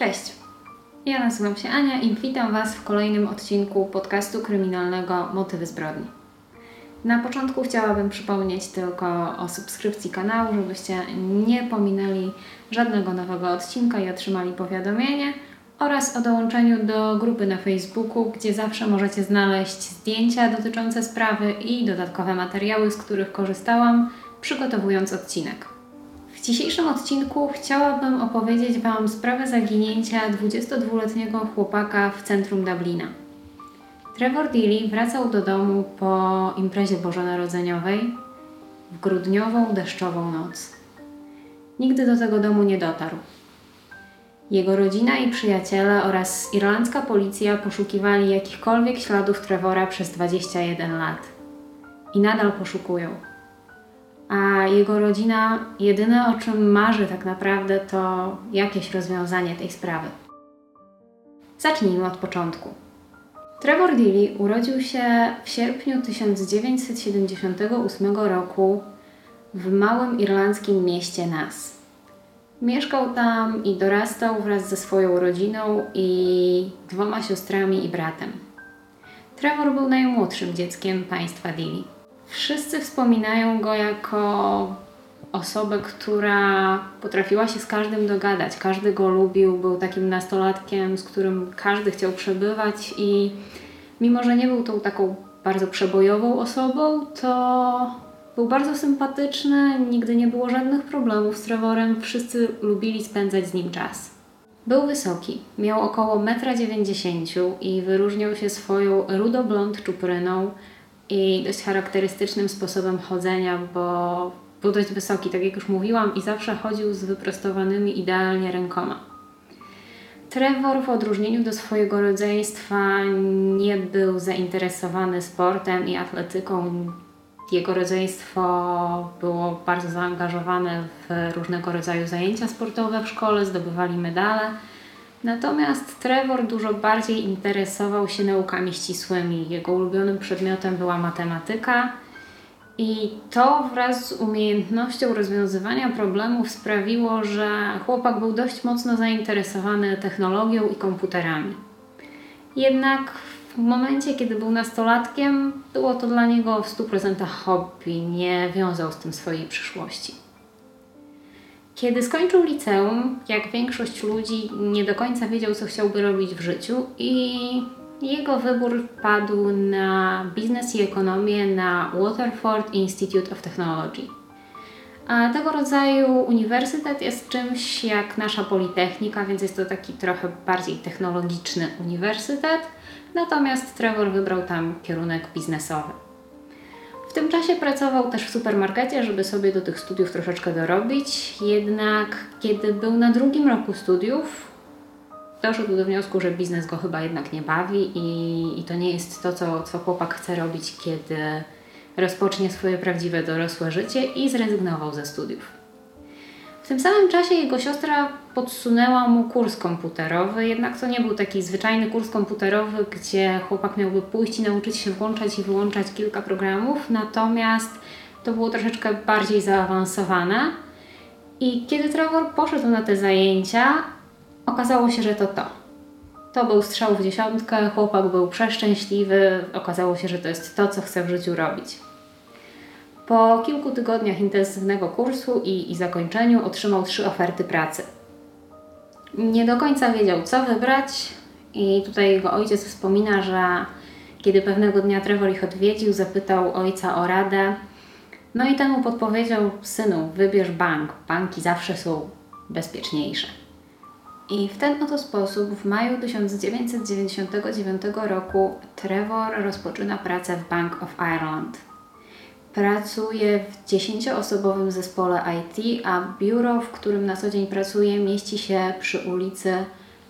Cześć, ja nazywam się Ania i witam Was w kolejnym odcinku podcastu kryminalnego Motywy zbrodni. Na początku chciałabym przypomnieć tylko o subskrypcji kanału, żebyście nie pominęli żadnego nowego odcinka i otrzymali powiadomienie oraz o dołączeniu do grupy na Facebooku, gdzie zawsze możecie znaleźć zdjęcia dotyczące sprawy i dodatkowe materiały, z których korzystałam, przygotowując odcinek. W dzisiejszym odcinku chciałabym opowiedzieć Wam sprawę zaginięcia 22-letniego chłopaka w centrum Dublina. Trevor Dilly wracał do domu po imprezie bożonarodzeniowej w grudniową, deszczową noc. Nigdy do tego domu nie dotarł. Jego rodzina i przyjaciele oraz irlandzka policja poszukiwali jakichkolwiek śladów Trevora przez 21 lat. I nadal poszukują a jego rodzina jedyne o czym marzy tak naprawdę to jakieś rozwiązanie tej sprawy. Zacznijmy od początku. Trevor Dilly urodził się w sierpniu 1978 roku w małym irlandzkim mieście Nas. Mieszkał tam i dorastał wraz ze swoją rodziną i dwoma siostrami i bratem. Trevor był najmłodszym dzieckiem państwa Dilly. Wszyscy wspominają go jako osobę, która potrafiła się z każdym dogadać. Każdy go lubił, był takim nastolatkiem, z którym każdy chciał przebywać i mimo, że nie był tą taką bardzo przebojową osobą, to był bardzo sympatyczny, nigdy nie było żadnych problemów z Trevorem, wszyscy lubili spędzać z nim czas. Był wysoki, miał około 1,90 m i wyróżniał się swoją rudo-blond czupryną, i dość charakterystycznym sposobem chodzenia, bo był dość wysoki, tak jak już mówiłam, i zawsze chodził z wyprostowanymi idealnie rękoma. Trevor w odróżnieniu do swojego rodzeństwa nie był zainteresowany sportem i atletyką. Jego rodzeństwo było bardzo zaangażowane w różnego rodzaju zajęcia sportowe w szkole, zdobywali medale Natomiast Trevor dużo bardziej interesował się naukami ścisłymi. Jego ulubionym przedmiotem była matematyka. I to wraz z umiejętnością rozwiązywania problemów sprawiło, że chłopak był dość mocno zainteresowany technologią i komputerami. Jednak w momencie, kiedy był nastolatkiem, było to dla niego w 100% hobby, nie wiązał z tym swojej przyszłości. Kiedy skończył liceum, jak większość ludzi, nie do końca wiedział, co chciałby robić w życiu, i jego wybór padł na biznes i ekonomię na Waterford Institute of Technology. A tego rodzaju uniwersytet jest czymś jak nasza Politechnika, więc jest to taki trochę bardziej technologiczny uniwersytet. Natomiast Trevor wybrał tam kierunek biznesowy. W tym czasie pracował też w supermarkecie, żeby sobie do tych studiów troszeczkę dorobić. Jednak kiedy był na drugim roku studiów, doszedł do wniosku, że biznes go chyba jednak nie bawi i, i to nie jest to, co, co chłopak chce robić, kiedy rozpocznie swoje prawdziwe dorosłe życie i zrezygnował ze studiów tym samym czasie jego siostra podsunęła mu kurs komputerowy, jednak to nie był taki zwyczajny kurs komputerowy, gdzie chłopak miałby pójść i nauczyć się włączać i wyłączać kilka programów, natomiast to było troszeczkę bardziej zaawansowane. I kiedy Trevor poszedł na te zajęcia, okazało się, że to to. To był strzał w dziesiątkę, chłopak był przeszczęśliwy, okazało się, że to jest to, co chce w życiu robić. Po kilku tygodniach intensywnego kursu i, i zakończeniu otrzymał trzy oferty pracy. Nie do końca wiedział, co wybrać, i tutaj jego ojciec wspomina, że kiedy pewnego dnia Trevor ich odwiedził, zapytał ojca o radę. No i temu podpowiedział: Synu, wybierz bank. Banki zawsze są bezpieczniejsze. I w ten oto sposób w maju 1999 roku Trevor rozpoczyna pracę w Bank of Ireland. Pracuje w dziesięcioosobowym zespole IT, a biuro, w którym na co dzień pracuje, mieści się przy ulicy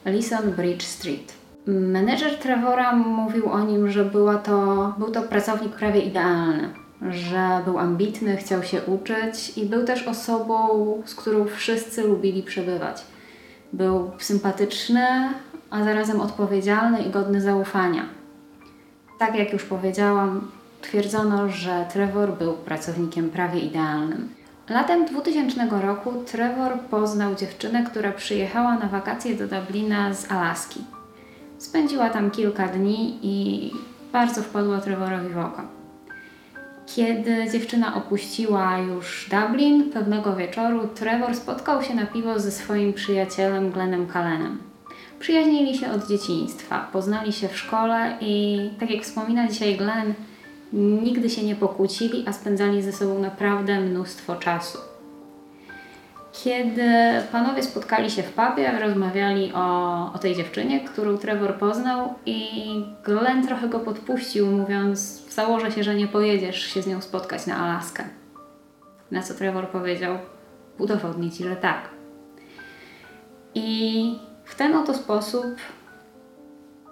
Lison Bridge Street. Menedżer Trevora mówił o nim, że była to, był to pracownik prawie idealny, że był ambitny, chciał się uczyć i był też osobą, z którą wszyscy lubili przebywać. Był sympatyczny, a zarazem odpowiedzialny i godny zaufania. Tak jak już powiedziałam, Twierdzono, że Trevor był pracownikiem prawie idealnym. Latem 2000 roku Trevor poznał dziewczynę, która przyjechała na wakacje do Dublina z Alaski. Spędziła tam kilka dni i bardzo wpadła Trevorowi w oko. Kiedy dziewczyna opuściła już Dublin, pewnego wieczoru Trevor spotkał się na piwo ze swoim przyjacielem Glennem Callenem. Przyjaźnili się od dzieciństwa, poznali się w szkole i, tak jak wspomina dzisiaj Glenn, nigdy się nie pokłócili, a spędzali ze sobą naprawdę mnóstwo czasu. Kiedy panowie spotkali się w pubie, rozmawiali o, o tej dziewczynie, którą Trevor poznał i Glenn trochę go podpuścił, mówiąc założę się, że nie pojedziesz się z nią spotkać na Alaskę. Na co Trevor powiedział, udowodnię Ci, że tak. I w ten oto sposób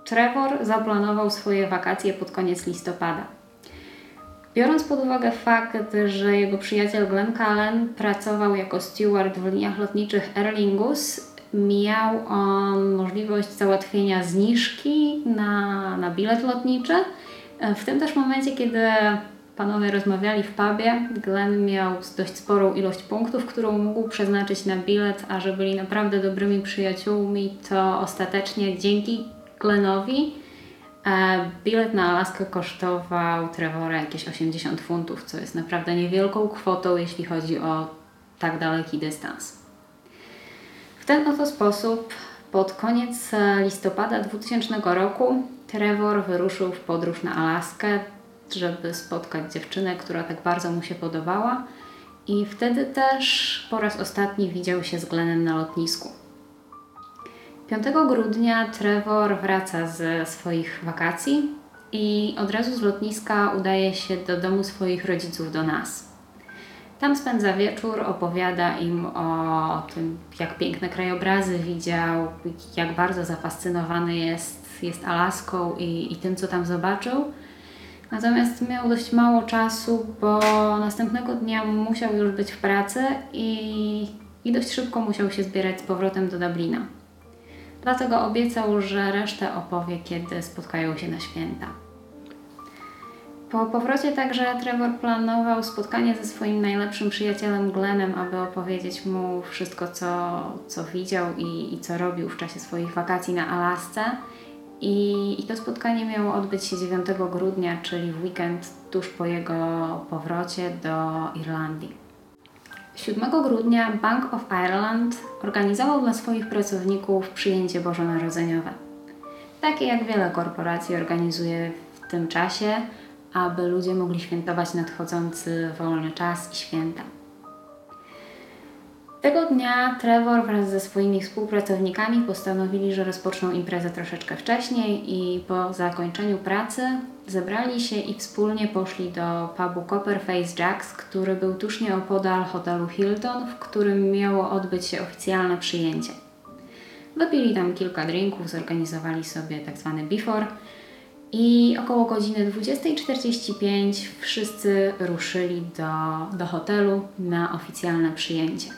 Trevor zaplanował swoje wakacje pod koniec listopada. Biorąc pod uwagę fakt, że jego przyjaciel Glenn Cullen pracował jako steward w liniach lotniczych Aer Lingus, miał on możliwość załatwienia zniżki na, na bilet lotniczy. W tym też momencie, kiedy panowie rozmawiali w pubie, Glenn miał dość sporą ilość punktów, którą mógł przeznaczyć na bilet, a że byli naprawdę dobrymi przyjaciółmi, to ostatecznie dzięki Glennowi Bilet na Alaskę kosztował Trevora jakieś 80 funtów, co jest naprawdę niewielką kwotą, jeśli chodzi o tak daleki dystans. W ten oto sposób pod koniec listopada 2000 roku Trevor wyruszył w podróż na Alaskę, żeby spotkać dziewczynę, która tak bardzo mu się podobała. I wtedy też po raz ostatni widział się z Glenem na lotnisku. 5 grudnia Trevor wraca ze swoich wakacji i od razu z lotniska udaje się do domu swoich rodziców do nas. Tam spędza wieczór, opowiada im o tym, jak piękne krajobrazy widział, jak bardzo zafascynowany jest, jest Alaską i, i tym, co tam zobaczył. Natomiast miał dość mało czasu, bo następnego dnia musiał już być w pracy i, i dość szybko musiał się zbierać z powrotem do Dublina. Dlatego obiecał, że resztę opowie, kiedy spotkają się na święta. Po powrocie także Trevor planował spotkanie ze swoim najlepszym przyjacielem Glennem, aby opowiedzieć mu wszystko, co, co widział i, i co robił w czasie swoich wakacji na Alasce. I, I to spotkanie miało odbyć się 9 grudnia, czyli w weekend tuż po jego powrocie do Irlandii. 7 grudnia Bank of Ireland organizował dla swoich pracowników przyjęcie bożonarodzeniowe. Takie jak wiele korporacji organizuje w tym czasie, aby ludzie mogli świętować nadchodzący wolny czas i święta. Tego dnia Trevor wraz ze swoimi współpracownikami postanowili, że rozpoczną imprezę troszeczkę wcześniej i po zakończeniu pracy zebrali się i wspólnie poszli do pubu Copperface Jacks, który był tuż nieopodal hotelu Hilton, w którym miało odbyć się oficjalne przyjęcie. Wypili tam kilka drinków, zorganizowali sobie tak zwany before i około godziny 20.45 wszyscy ruszyli do, do hotelu na oficjalne przyjęcie.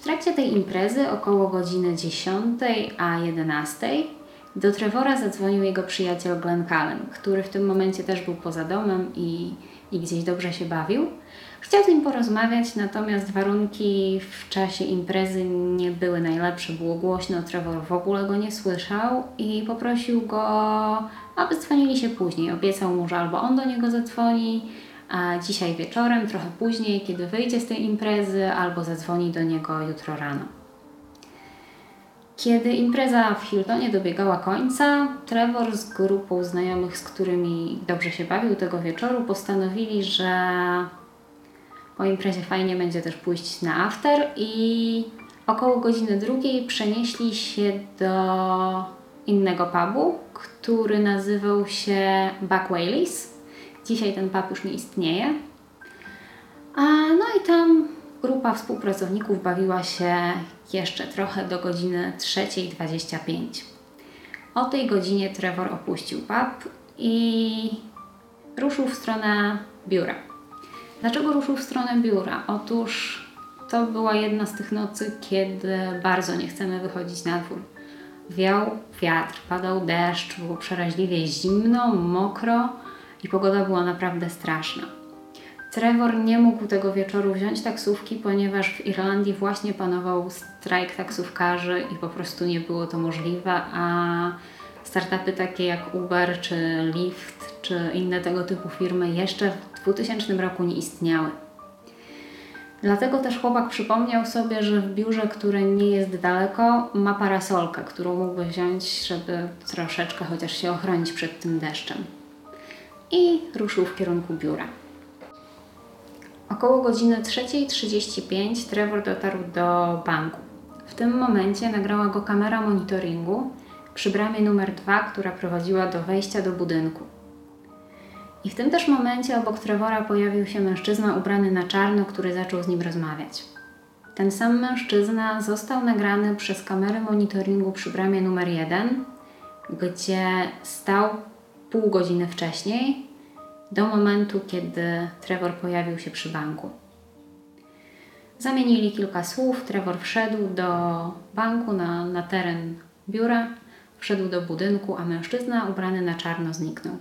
W trakcie tej imprezy około godziny 10 a 11 do Trevora zadzwonił jego przyjaciel Glenn Cullen, który w tym momencie też był poza domem i, i gdzieś dobrze się bawił. Chciał z nim porozmawiać, natomiast warunki w czasie imprezy nie były najlepsze, było głośno, Trevor w ogóle go nie słyszał i poprosił go, aby dzwonili się później. Obiecał mu, że albo on do niego zadzwoni, dzisiaj wieczorem, trochę później, kiedy wyjdzie z tej imprezy, albo zadzwoni do niego jutro rano. Kiedy impreza w Hiltonie dobiegała końca, Trevor z grupą znajomych, z którymi dobrze się bawił tego wieczoru, postanowili, że po imprezie fajnie będzie też pójść na after i około godziny drugiej przenieśli się do innego pubu, który nazywał się Buck Whaley's. Dzisiaj ten pub już nie istnieje. A, no i tam grupa współpracowników bawiła się jeszcze trochę do godziny 3.25. O tej godzinie Trevor opuścił pub i ruszył w stronę biura. Dlaczego ruszył w stronę biura? Otóż to była jedna z tych nocy, kiedy bardzo nie chcemy wychodzić na dwór. Wiał wiatr, padał deszcz, było przeraźliwie zimno, mokro i pogoda była naprawdę straszna. Trevor nie mógł tego wieczoru wziąć taksówki, ponieważ w Irlandii właśnie panował strajk taksówkarzy i po prostu nie było to możliwe, a startupy takie jak Uber czy Lyft czy inne tego typu firmy jeszcze w 2000 roku nie istniały. Dlatego też chłopak przypomniał sobie, że w biurze, które nie jest daleko, ma parasolkę, którą mógłby wziąć, żeby troszeczkę chociaż się ochronić przed tym deszczem. I ruszył w kierunku biura. Około godziny 3.35 Trevor dotarł do banku. W tym momencie nagrała go kamera monitoringu przy bramie numer 2, która prowadziła do wejścia do budynku. I w tym też momencie obok Trevora pojawił się mężczyzna ubrany na czarno, który zaczął z nim rozmawiać. Ten sam mężczyzna został nagrany przez kamerę monitoringu przy bramie numer 1, gdzie stał pół godziny wcześniej, do momentu, kiedy Trevor pojawił się przy banku. Zamienili kilka słów. Trevor wszedł do banku na, na teren biura, wszedł do budynku, a mężczyzna ubrany na czarno zniknął.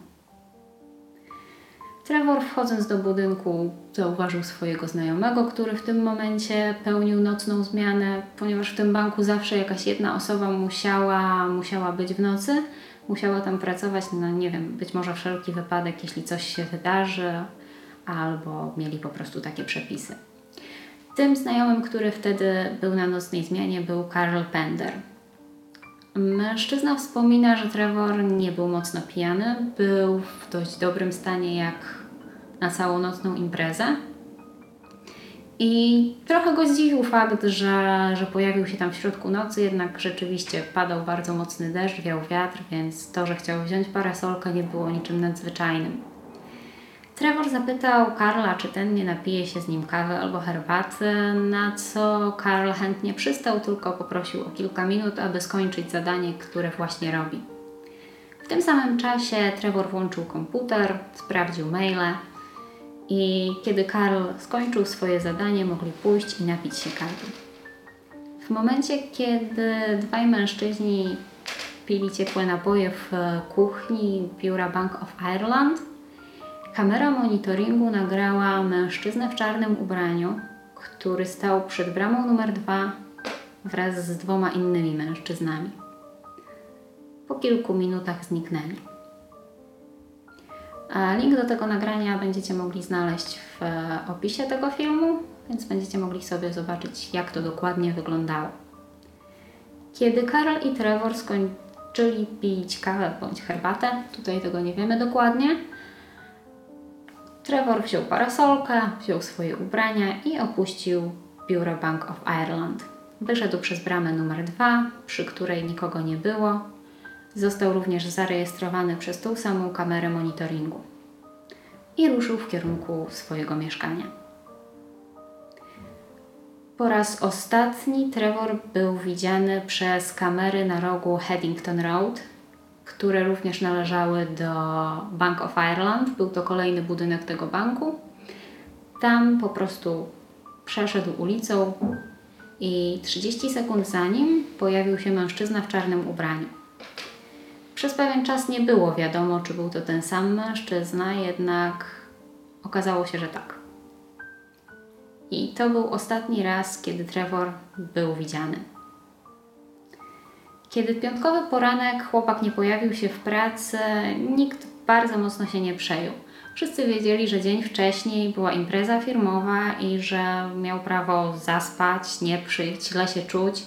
Trevor, wchodząc do budynku, zauważył swojego znajomego, który w tym momencie pełnił nocną zmianę, ponieważ w tym banku zawsze jakaś jedna osoba musiała, musiała być w nocy, musiała tam pracować na, nie wiem, być może wszelki wypadek, jeśli coś się wydarzy, albo mieli po prostu takie przepisy. Tym znajomym, który wtedy był na nocnej zmianie, był Karl Pender. Mężczyzna wspomina, że Trevor nie był mocno pijany, był w dość dobrym stanie jak na całą nocną imprezę. I trochę go zdziwił fakt, że, że pojawił się tam w środku nocy, jednak rzeczywiście padał bardzo mocny deszcz, wiał wiatr, więc to, że chciał wziąć parasolkę, nie było niczym nadzwyczajnym. Trevor zapytał Karla, czy ten nie napije się z nim kawy albo herbaty, na co Karl chętnie przystał, tylko poprosił o kilka minut, aby skończyć zadanie, które właśnie robi. W tym samym czasie Trevor włączył komputer, sprawdził maile i kiedy Karl skończył swoje zadanie, mogli pójść i napić się kawy. W momencie, kiedy dwaj mężczyźni pili ciepłe napoje w kuchni biura Bank of Ireland, Kamera monitoringu nagrała mężczyznę w czarnym ubraniu, który stał przed bramą numer dwa wraz z dwoma innymi mężczyznami. Po kilku minutach zniknęli. Link do tego nagrania będziecie mogli znaleźć w opisie tego filmu, więc będziecie mogli sobie zobaczyć, jak to dokładnie wyglądało. Kiedy Karol i Trevor skończyli pić kawę bądź herbatę, tutaj tego nie wiemy dokładnie, Trevor wziął parasolkę, wziął swoje ubrania i opuścił biuro Bank of Ireland. Wyszedł przez bramę numer 2, przy której nikogo nie było. Został również zarejestrowany przez tą samą kamerę monitoringu i ruszył w kierunku swojego mieszkania. Po raz ostatni Trevor był widziany przez kamery na rogu Headington Road które również należały do Bank of Ireland. Był to kolejny budynek tego banku. Tam po prostu przeszedł ulicą i 30 sekund za nim pojawił się mężczyzna w czarnym ubraniu. Przez pewien czas nie było wiadomo, czy był to ten sam mężczyzna, jednak okazało się, że tak. I to był ostatni raz, kiedy Trevor był widziany. Kiedy piątkowy poranek chłopak nie pojawił się w pracy, nikt bardzo mocno się nie przejął. Wszyscy wiedzieli, że dzień wcześniej była impreza firmowa i że miał prawo zaspać, nie przyjść, źle się czuć.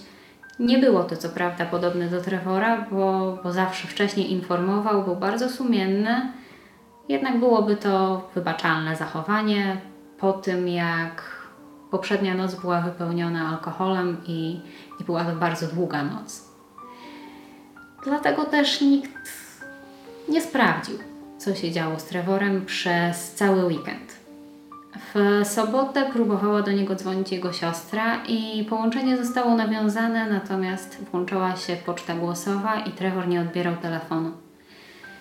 Nie było to co prawda podobne do Trevora, bo, bo zawsze wcześniej informował, był bardzo sumienny, jednak byłoby to wybaczalne zachowanie po tym, jak poprzednia noc była wypełniona alkoholem i, i była to bardzo długa noc. Dlatego też nikt nie sprawdził, co się działo z Trevorem przez cały weekend. W sobotę próbowała do niego dzwonić jego siostra i połączenie zostało nawiązane, natomiast włączała się poczta głosowa i Trevor nie odbierał telefonu.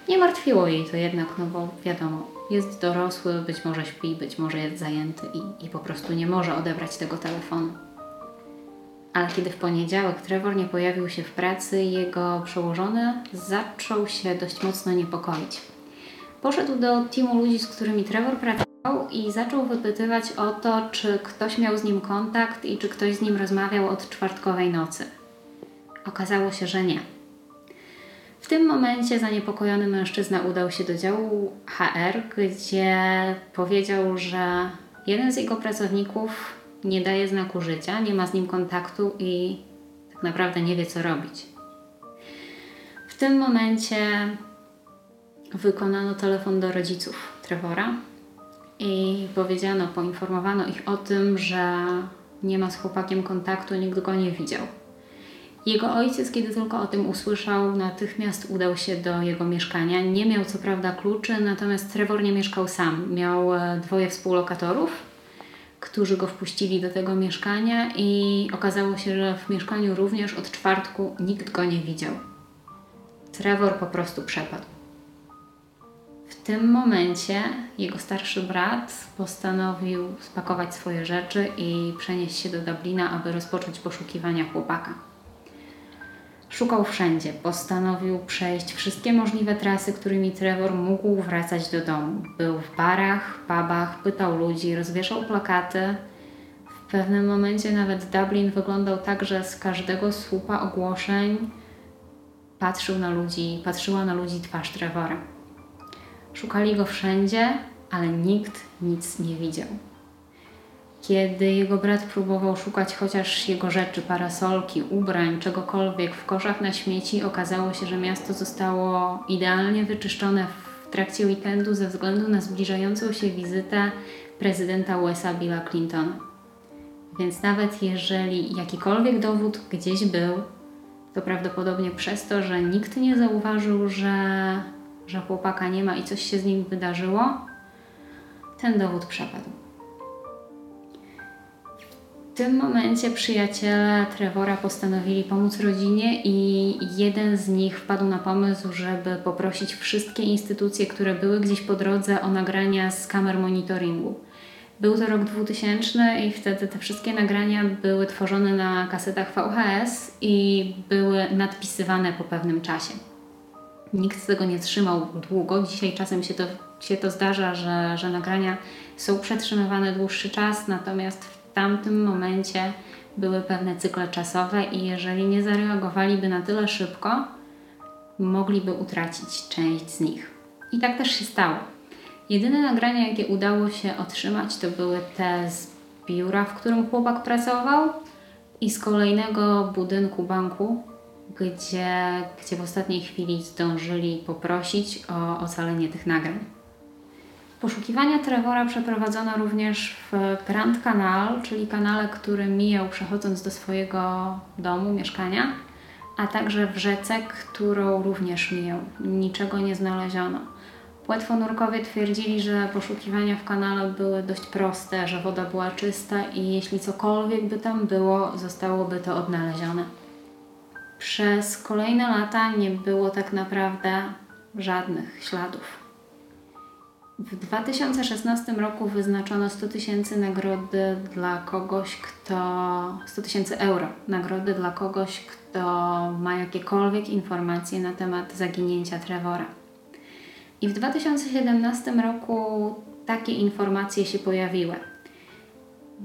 Nie martwiło jej to jednak, no bo wiadomo, jest dorosły, być może śpi, być może jest zajęty i, i po prostu nie może odebrać tego telefonu. Ale kiedy w poniedziałek Trevor nie pojawił się w pracy, jego przełożony zaczął się dość mocno niepokoić. Poszedł do teamu ludzi, z którymi Trevor pracował i zaczął wypytywać o to, czy ktoś miał z nim kontakt i czy ktoś z nim rozmawiał od czwartkowej nocy. Okazało się, że nie. W tym momencie zaniepokojony mężczyzna udał się do działu HR, gdzie powiedział, że jeden z jego pracowników nie daje znaku życia, nie ma z nim kontaktu i tak naprawdę nie wie, co robić. W tym momencie wykonano telefon do rodziców Trevora i powiedziano, poinformowano ich o tym, że nie ma z chłopakiem kontaktu, nikt go nie widział. Jego ojciec, kiedy tylko o tym usłyszał, natychmiast udał się do jego mieszkania. Nie miał co prawda kluczy, natomiast Trevor nie mieszkał sam. Miał e, dwoje współlokatorów, którzy go wpuścili do tego mieszkania i okazało się, że w mieszkaniu również od czwartku nikt go nie widział. Trevor po prostu przepadł. W tym momencie jego starszy brat postanowił spakować swoje rzeczy i przenieść się do Dublina, aby rozpocząć poszukiwania chłopaka. Szukał wszędzie, postanowił przejść wszystkie możliwe trasy, którymi Trevor mógł wracać do domu. Był w barach, pubach, pytał ludzi, rozwieszał plakaty. W pewnym momencie nawet Dublin wyglądał tak, że z każdego słupa ogłoszeń patrzył na ludzi, patrzyła na ludzi twarz Trevora. Szukali go wszędzie, ale nikt nic nie widział. Kiedy jego brat próbował szukać chociaż jego rzeczy, parasolki, ubrań, czegokolwiek w koszach na śmieci, okazało się, że miasto zostało idealnie wyczyszczone w trakcie weekendu ze względu na zbliżającą się wizytę prezydenta USA Billa Clintona. Więc nawet jeżeli jakikolwiek dowód gdzieś był, to prawdopodobnie przez to, że nikt nie zauważył, że, że chłopaka nie ma i coś się z nim wydarzyło, ten dowód przepadł. W tym momencie przyjaciele Trevora postanowili pomóc rodzinie i jeden z nich wpadł na pomysł, żeby poprosić wszystkie instytucje, które były gdzieś po drodze o nagrania z kamer monitoringu. Był to rok 2000 i wtedy te wszystkie nagrania były tworzone na kasetach VHS i były nadpisywane po pewnym czasie. Nikt tego nie trzymał długo. Dzisiaj czasem się to, się to zdarza, że, że nagrania są przetrzymywane dłuższy czas, natomiast w tamtym momencie były pewne cykle czasowe i jeżeli nie zareagowaliby na tyle szybko, mogliby utracić część z nich. I tak też się stało. Jedyne nagrania, jakie udało się otrzymać, to były te z biura, w którym chłopak pracował i z kolejnego budynku banku, gdzie, gdzie w ostatniej chwili zdążyli poprosić o ocalenie tych nagrań. Poszukiwania Trevora przeprowadzono również w Grand Canal, czyli kanale, który mijał przechodząc do swojego domu, mieszkania, a także w rzece, którą również mijał. Niczego nie znaleziono. Płetwonurkowie twierdzili, że poszukiwania w kanale były dość proste, że woda była czysta i jeśli cokolwiek by tam było, zostałoby to odnalezione. Przez kolejne lata nie było tak naprawdę żadnych śladów. W 2016 roku wyznaczono 100 tysięcy nagrody dla kogoś, kto 100 tysięcy euro nagrody dla kogoś, kto ma jakiekolwiek informacje na temat zaginięcia Trevora. I w 2017 roku takie informacje się pojawiły.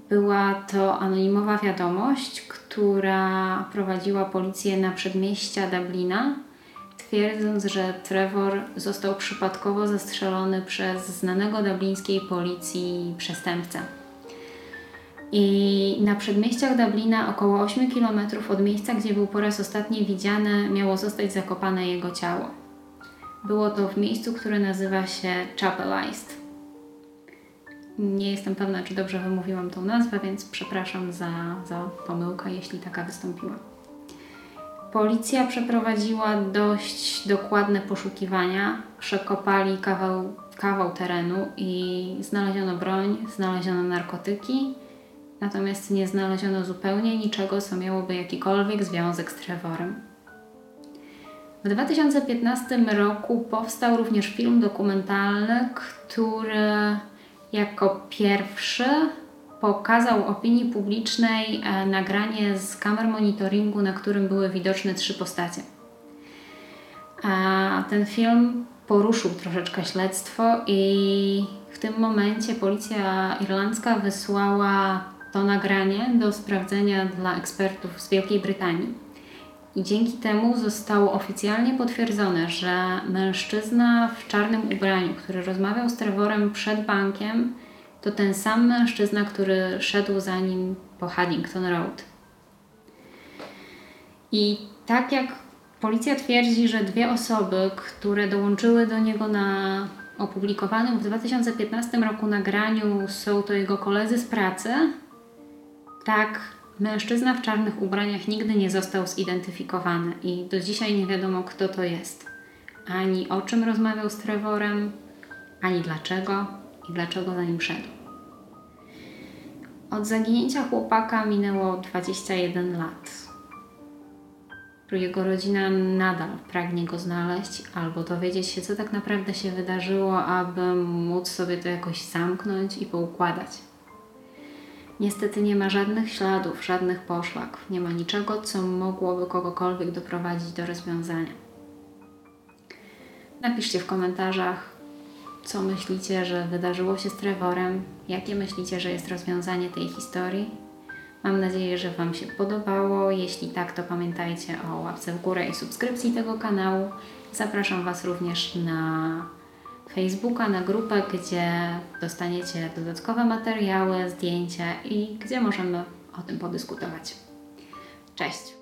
Była to anonimowa wiadomość, która prowadziła policję na przedmieścia Dublina, twierdząc, że Trevor został przypadkowo zastrzelony przez znanego dublińskiej policji przestępcę. I na przedmieściach Dublina, około 8 km od miejsca, gdzie był po raz ostatni widziany, miało zostać zakopane jego ciało. Było to w miejscu, które nazywa się Chapelized. Nie jestem pewna, czy dobrze wymówiłam tą nazwę, więc przepraszam za, za pomyłkę, jeśli taka wystąpiła. Policja przeprowadziła dość dokładne poszukiwania. Przekopali kawał, kawał terenu i znaleziono broń, znaleziono narkotyki, natomiast nie znaleziono zupełnie niczego, co miałoby jakikolwiek związek z Trevorem. W 2015 roku powstał również film dokumentalny, który jako pierwszy pokazał opinii publicznej e, nagranie z kamer monitoringu, na którym były widoczne trzy postacie. A ten film poruszył troszeczkę śledztwo i w tym momencie policja irlandzka wysłała to nagranie do sprawdzenia dla ekspertów z Wielkiej Brytanii. I dzięki temu zostało oficjalnie potwierdzone, że mężczyzna w czarnym ubraniu, który rozmawiał z Trevorem przed bankiem, to ten sam mężczyzna, który szedł za nim po Haddington Road. I tak jak policja twierdzi, że dwie osoby, które dołączyły do niego na opublikowanym w 2015 roku nagraniu są to jego koledzy z pracy, tak mężczyzna w czarnych ubraniach nigdy nie został zidentyfikowany i do dzisiaj nie wiadomo kto to jest. Ani o czym rozmawiał z Trevorem, ani dlaczego i dlaczego za nim szedł. Od zaginięcia chłopaka minęło 21 lat. Jego rodzina nadal pragnie go znaleźć albo dowiedzieć się, co tak naprawdę się wydarzyło, aby móc sobie to jakoś zamknąć i poukładać. Niestety nie ma żadnych śladów, żadnych poszlak, nie ma niczego, co mogłoby kogokolwiek doprowadzić do rozwiązania. Napiszcie w komentarzach, co myślicie, że wydarzyło się z Trevorem, jakie myślicie, że jest rozwiązanie tej historii. Mam nadzieję, że Wam się podobało. Jeśli tak, to pamiętajcie o łapce w górę i subskrypcji tego kanału. Zapraszam Was również na Facebooka, na grupę, gdzie dostaniecie dodatkowe materiały, zdjęcia i gdzie możemy o tym podyskutować. Cześć!